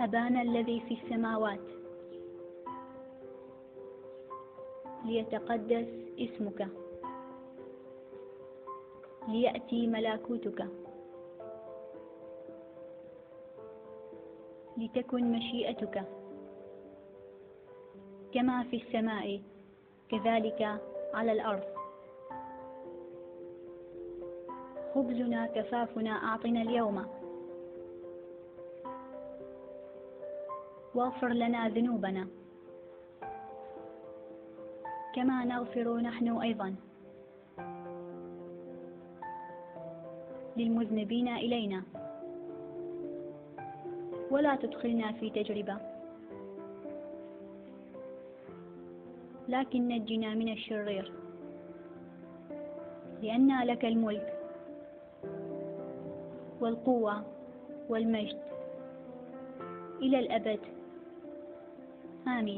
أبانا الذي في السماوات. ليتقدس اسمك. ليأتي ملكوتك. لتكن مشيئتك. كما في السماء كذلك على الأرض. خبزنا كفافنا أعطنا اليوم. واغفر لنا ذنوبنا. كما نغفر نحن أيضا للمذنبين إلينا. ولا تدخلنا في تجربة. لكن نجنا من الشرير. لأن لك الملك والقوة والمجد إلى الأبد. ಹಾಂ ರೀ